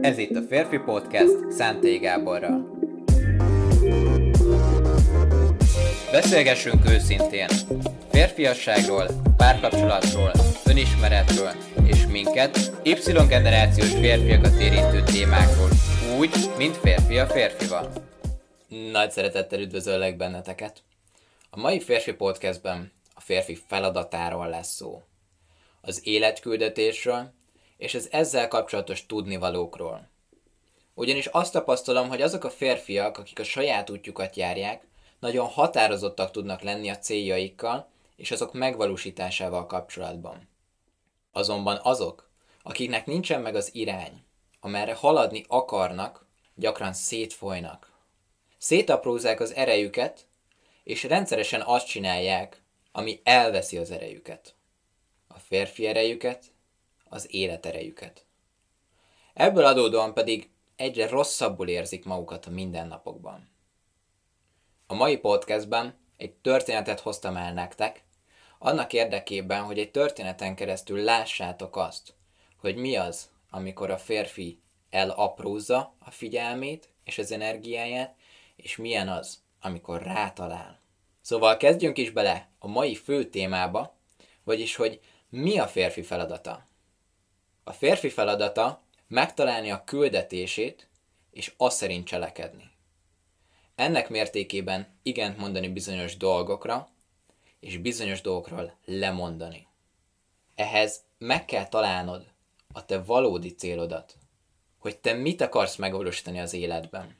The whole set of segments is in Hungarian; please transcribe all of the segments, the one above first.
Ez itt a Férfi Podcast Szentély Gáborral. Beszélgessünk őszintén. Férfiasságról, párkapcsolatról, önismeretről és minket, Y-generációs férfiakat érintő témákról, úgy, mint férfi a férfival. Nagy szeretettel üdvözöllek benneteket. A mai Férfi Podcastben a férfi feladatáról lesz szó. Az életküldetésről és az ezzel kapcsolatos tudnivalókról. Ugyanis azt tapasztalom, hogy azok a férfiak, akik a saját útjukat járják, nagyon határozottak tudnak lenni a céljaikkal és azok megvalósításával kapcsolatban. Azonban azok, akiknek nincsen meg az irány, amerre haladni akarnak, gyakran szétfolynak. Szétaprózzák az erejüket, és rendszeresen azt csinálják, ami elveszi az erejüket. A férfi erejüket, az életerejüket. Ebből adódóan pedig egyre rosszabbul érzik magukat a mindennapokban. A mai podcastben egy történetet hoztam el nektek, annak érdekében, hogy egy történeten keresztül lássátok azt, hogy mi az, amikor a férfi elaprózza a figyelmét és az energiáját, és milyen az, amikor rátalál. Szóval kezdjünk is bele a mai fő témába, vagyis hogy mi a férfi feladata. A férfi feladata megtalálni a küldetését, és azt szerint cselekedni. Ennek mértékében igent mondani bizonyos dolgokra, és bizonyos dolgokról lemondani. Ehhez meg kell találnod a te valódi célodat, hogy te mit akarsz megvalósítani az életben.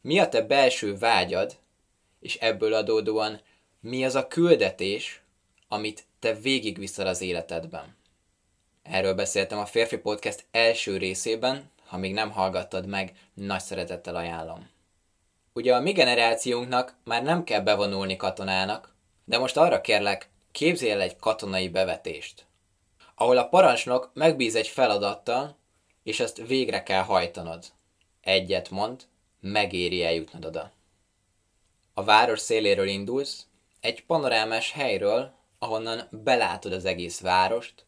Mi a te belső vágyad, és ebből adódóan mi az a küldetés, amit te végigviszel az életedben. Erről beszéltem a Férfi Podcast első részében, ha még nem hallgattad meg, nagy szeretettel ajánlom. Ugye a mi generációnknak már nem kell bevonulni katonának, de most arra kérlek, képzelj el egy katonai bevetést, ahol a parancsnok megbíz egy feladattal, és ezt végre kell hajtanod. Egyet mond, megéri eljutnod oda. A város széléről indulsz, egy panorámás helyről, ahonnan belátod az egész várost,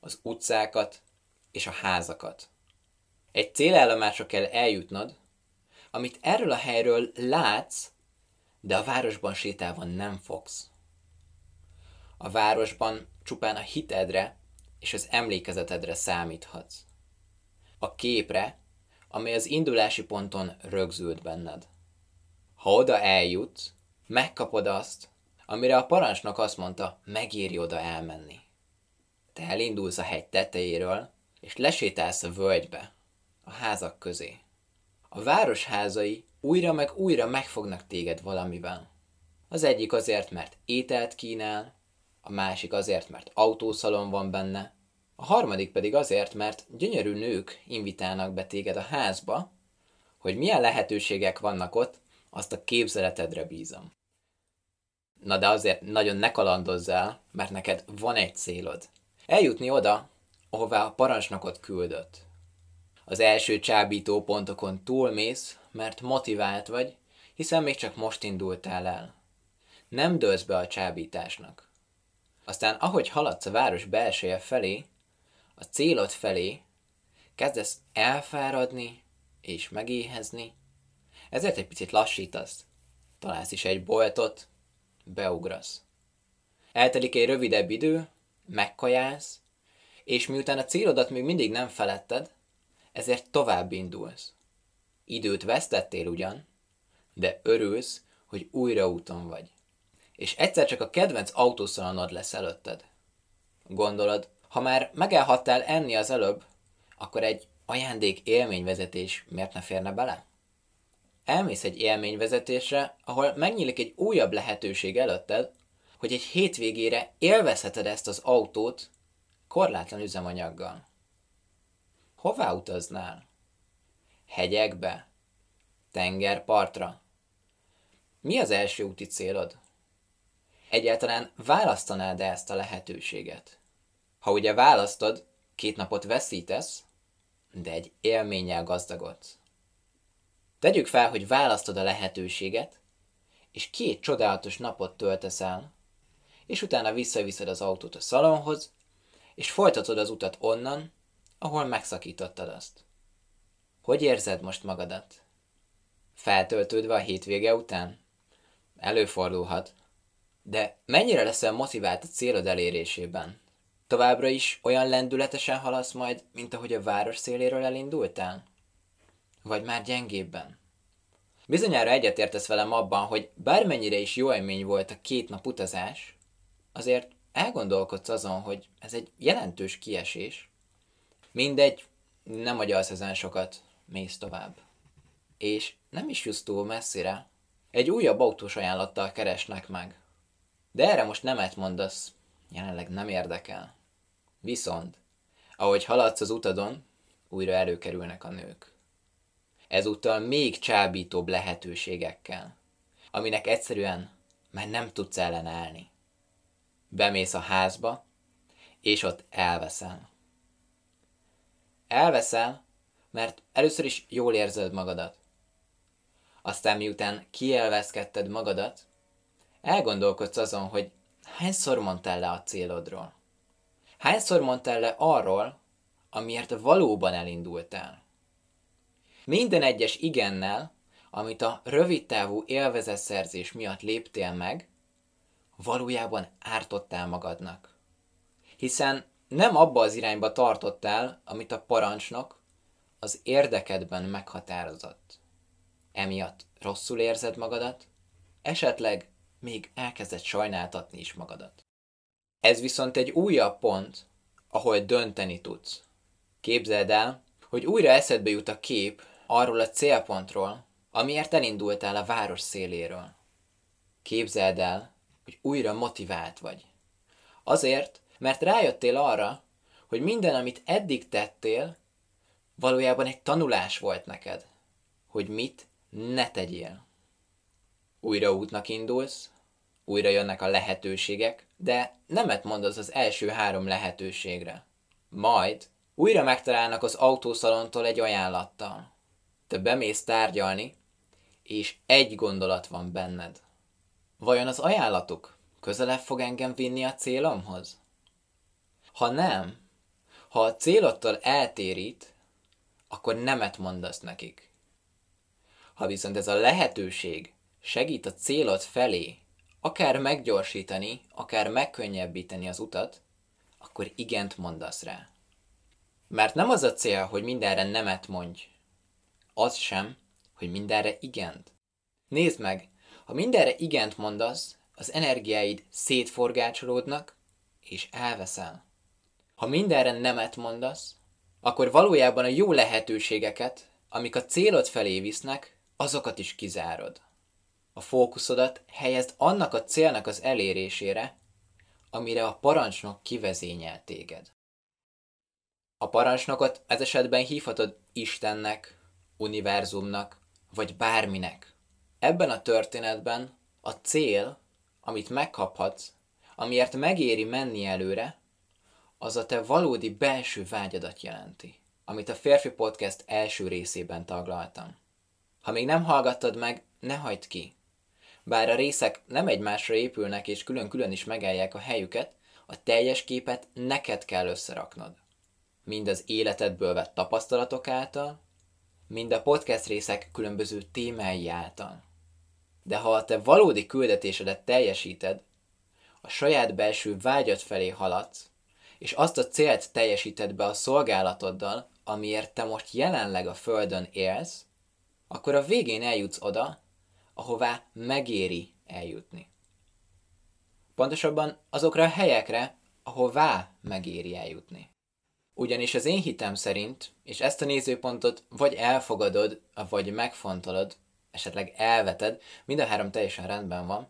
az utcákat és a házakat. Egy célállomásra kell eljutnod, amit erről a helyről látsz, de a városban sétálva nem fogsz. A városban csupán a hitedre és az emlékezetedre számíthatsz. A képre, amely az indulási ponton rögzült benned. Ha oda eljutsz, megkapod azt, amire a parancsnok azt mondta, megéri oda elmenni. Te elindulsz a hegy tetejéről, és lesétálsz a völgybe, a házak közé. A városházai újra meg újra megfognak téged valamivel. Az egyik azért, mert ételt kínál, a másik azért, mert autószalon van benne, a harmadik pedig azért, mert gyönyörű nők invitálnak be téged a házba, hogy milyen lehetőségek vannak ott, azt a képzeletedre bízom. Na de azért nagyon ne kalandozzál, mert neked van egy célod. Eljutni oda, ahová a parancsnokot küldött. Az első csábító pontokon túlmész, mert motivált vagy, hiszen még csak most indultál el. Nem dőlsz be a csábításnak. Aztán ahogy haladsz a város belseje felé, a célod felé, kezdesz elfáradni és megéhezni, ezért egy picit lassítasz. Találsz is egy boltot, beugrasz. Eltelik egy rövidebb idő, megkajálsz, és miután a célodat még mindig nem feletted, ezért tovább indulsz. Időt vesztettél ugyan, de örülsz, hogy újra úton vagy. És egyszer csak a kedvenc autószalonod lesz előtted. Gondolod, ha már megállhattál enni az előbb, akkor egy ajándék élményvezetés miért ne férne bele? Elmész egy élményvezetésre, ahol megnyílik egy újabb lehetőség előtted, hogy egy hétvégére élvezheted ezt az autót korlátlan üzemanyaggal. Hová utaznál? Hegyekbe? Tengerpartra? Mi az első úti célod? Egyáltalán választanád-e ezt a lehetőséget? Ha ugye választod, két napot veszítesz, de egy élménnyel gazdagodsz. Tegyük fel, hogy választod a lehetőséget, és két csodálatos napot töltesz el, és utána visszaviszed az autót a szalonhoz, és folytatod az utat onnan, ahol megszakítottad azt. Hogy érzed most magadat? Feltöltődve a hétvége után? Előfordulhat. De mennyire leszel motivált a célod elérésében? Továbbra is olyan lendületesen haladsz majd, mint ahogy a város széléről elindultál? Vagy már gyengébben? Bizonyára egyetértesz velem abban, hogy bármennyire is jó élmény volt a két nap utazás, azért elgondolkodsz azon, hogy ez egy jelentős kiesés. Mindegy, nem agyalsz ezen sokat, mész tovább. És nem is jussz túl messzire. Egy újabb autós ajánlattal keresnek meg. De erre most nemet mondasz, jelenleg nem érdekel. Viszont, ahogy haladsz az utadon, újra előkerülnek a nők. Ezúttal még csábítóbb lehetőségekkel, aminek egyszerűen már nem tudsz ellenállni. Bemész a házba, és ott elveszel. Elveszel, mert először is jól érzed magadat. Aztán miután kielveszkedted magadat, elgondolkodsz azon, hogy hányszor mondtál le a célodról. Hányszor mondtál le arról, amiért valóban elindultál? Minden egyes igennel, amit a rövidtávú élvezetszerzés miatt léptél meg, valójában ártottál magadnak. Hiszen nem abba az irányba tartottál, amit a parancsnok az érdekedben meghatározott. Emiatt rosszul érzed magadat, esetleg még elkezded sajnáltatni is magadat. Ez viszont egy újabb pont, ahol dönteni tudsz. Képzeld el, hogy újra eszedbe jut a kép arról a célpontról, amiért elindultál a város széléről. Képzeld el, hogy újra motivált vagy. Azért, mert rájöttél arra, hogy minden, amit eddig tettél, valójában egy tanulás volt neked, hogy mit ne tegyél. Újra útnak indulsz, újra jönnek a lehetőségek, de nemet mondasz az első három lehetőségre. Majd újra megtalálnak az autószalontól egy ajánlattal. Te bemész tárgyalni, és egy gondolat van benned. Vajon az ajánlatuk közelebb fog engem vinni a célomhoz? Ha nem, ha a célodtól eltérít, akkor nemet mondasz nekik. Ha viszont ez a lehetőség segít a célod felé, akár meggyorsítani, akár megkönnyebbíteni az utat, akkor igent mondasz rá. Mert nem az a cél, hogy mindenre nemet mondj, az sem, hogy mindenre igent. Nézd meg, ha mindenre igent mondasz, az energiáid szétforgácsolódnak, és elveszel. Ha mindenre nemet mondasz, akkor valójában a jó lehetőségeket, amik a célod felé visznek, azokat is kizárod. A fókuszodat helyezd annak a célnak az elérésére, amire a parancsnok kivezényel téged. A parancsnokot ez esetben hívhatod Istennek, univerzumnak, vagy bárminek. Ebben a történetben a cél, amit megkaphatsz, amiért megéri menni előre, az a te valódi belső vágyadat jelenti, amit a Férfi Podcast első részében taglaltam. Ha még nem hallgattad meg, ne hagyd ki. Bár a részek nem egymásra épülnek és külön-külön is megállják a helyüket, a teljes képet neked kell összeraknod. Mind az életedből vett tapasztalatok által, mind a podcast részek különböző témái által. De ha a te valódi küldetésedet teljesíted, a saját belső vágyat felé haladsz, és azt a célt teljesíted be a szolgálatoddal, amiért te most jelenleg a Földön élsz, akkor a végén eljutsz oda, ahová megéri eljutni. Pontosabban azokra a helyekre, ahová megéri eljutni. Ugyanis az én hitem szerint, és ezt a nézőpontot vagy elfogadod, vagy megfontolod, esetleg elveted, mind a három teljesen rendben van,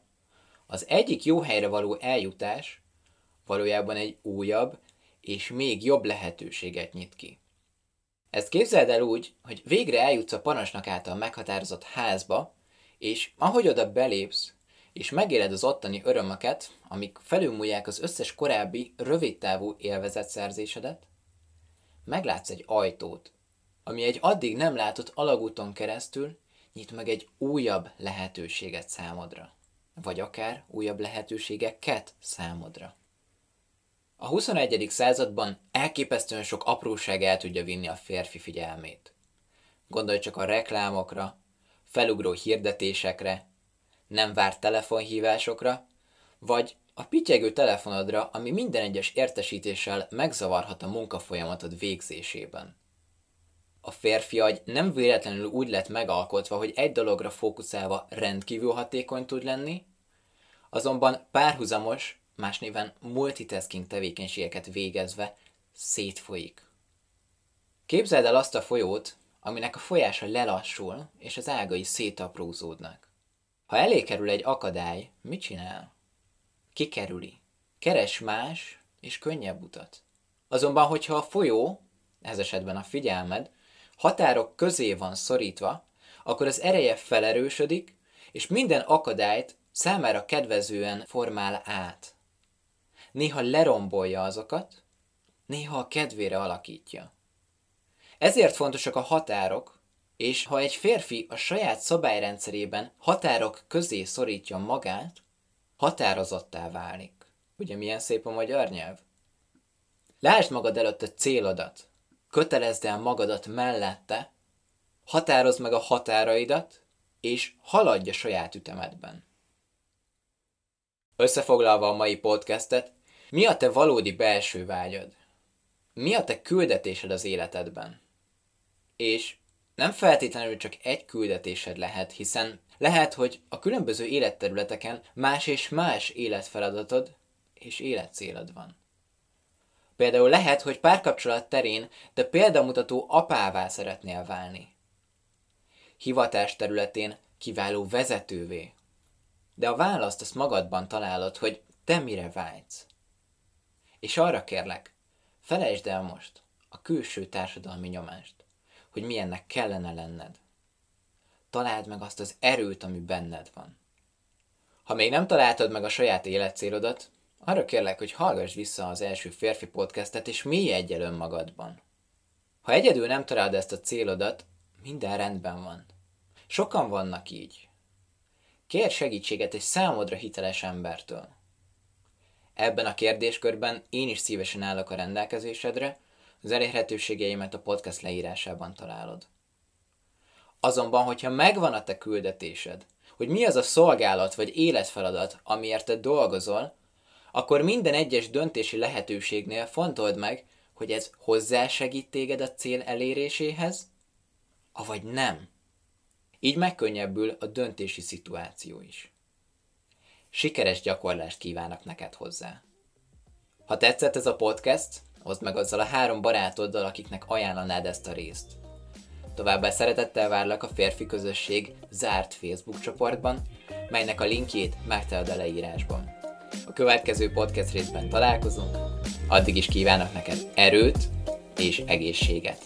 az egyik jó helyre való eljutás valójában egy újabb és még jobb lehetőséget nyit ki. Ezt képzeld el úgy, hogy végre eljutsz a parancsnak által meghatározott házba, és ahogy oda belépsz, és megéled az ottani örömöket, amik felülmúlják az összes korábbi, rövidtávú élvezetszerzésedet, meglátsz egy ajtót, ami egy addig nem látott alagúton keresztül nyit meg egy újabb lehetőséget számodra, vagy akár újabb lehetőségeket számodra. A 21. században elképesztően sok apróság el tudja vinni a férfi figyelmét. Gondolj csak a reklámokra, felugró hirdetésekre, nem várt telefonhívásokra, vagy a pityegő telefonodra, ami minden egyes értesítéssel megzavarhat a munkafolyamatod végzésében. A férfi agy nem véletlenül úgy lett megalkotva, hogy egy dologra fókuszálva rendkívül hatékony tud lenni, azonban párhuzamos, más néven multitasking tevékenységeket végezve szétfolyik. Képzeld el azt a folyót, aminek a folyása lelassul, és az ágai szétaprózódnak. Ha elé kerül egy akadály, mit csinál? Kikerüli. Keres más és könnyebb utat. Azonban, hogyha a folyó, ez esetben a figyelmed, határok közé van szorítva, akkor az ereje felerősödik, és minden akadályt számára kedvezően formál át. Néha lerombolja azokat, néha a kedvére alakítja. Ezért fontosak a határok, és ha egy férfi a saját szabályrendszerében határok közé szorítja magát, határozottá válik. Ugye milyen szép a magyar nyelv? Lásd magad előtt a célodat, kötelezd el magadat mellette, határozd meg a határaidat, és haladj a saját ütemedben. Összefoglalva a mai podcastet, mi a te valódi belső vágyad? Mi a te küldetésed az életedben? És nem feltétlenül csak egy küldetésed lehet, hiszen lehet, hogy a különböző életterületeken más és más életfeladatod és életcélod van. Például lehet, hogy párkapcsolat terén, de példamutató apává szeretnél válni. Hivatás területén kiváló vezetővé. De a választ azt magadban találod, hogy te mire vágysz. És arra kérlek, felejtsd el most a külső társadalmi nyomást hogy milyennek kellene lenned. Találd meg azt az erőt, ami benned van. Ha még nem találtad meg a saját életcélodat, arra kérlek, hogy hallgass vissza az első férfi podcastet, és mély egyel önmagadban. Ha egyedül nem találod ezt a célodat, minden rendben van. Sokan vannak így. Kér segítséget egy számodra hiteles embertől. Ebben a kérdéskörben én is szívesen állok a rendelkezésedre, az elérhetőségeimet a podcast leírásában találod. Azonban, hogyha megvan a te küldetésed, hogy mi az a szolgálat vagy életfeladat, amiért te dolgozol, akkor minden egyes döntési lehetőségnél fontold meg, hogy ez hozzásegít téged a cél eléréséhez, avagy nem. Így megkönnyebbül a döntési szituáció is. Sikeres gyakorlást kívánok neked hozzá. Ha tetszett ez a podcast, Oszd meg azzal a három barátoddal, akiknek ajánlanád ezt a részt. Továbbá szeretettel várlak a férfi közösség zárt Facebook csoportban, melynek a linkjét megtalálod a leírásban. A következő podcast részben találkozunk, addig is kívánok neked erőt és egészséget.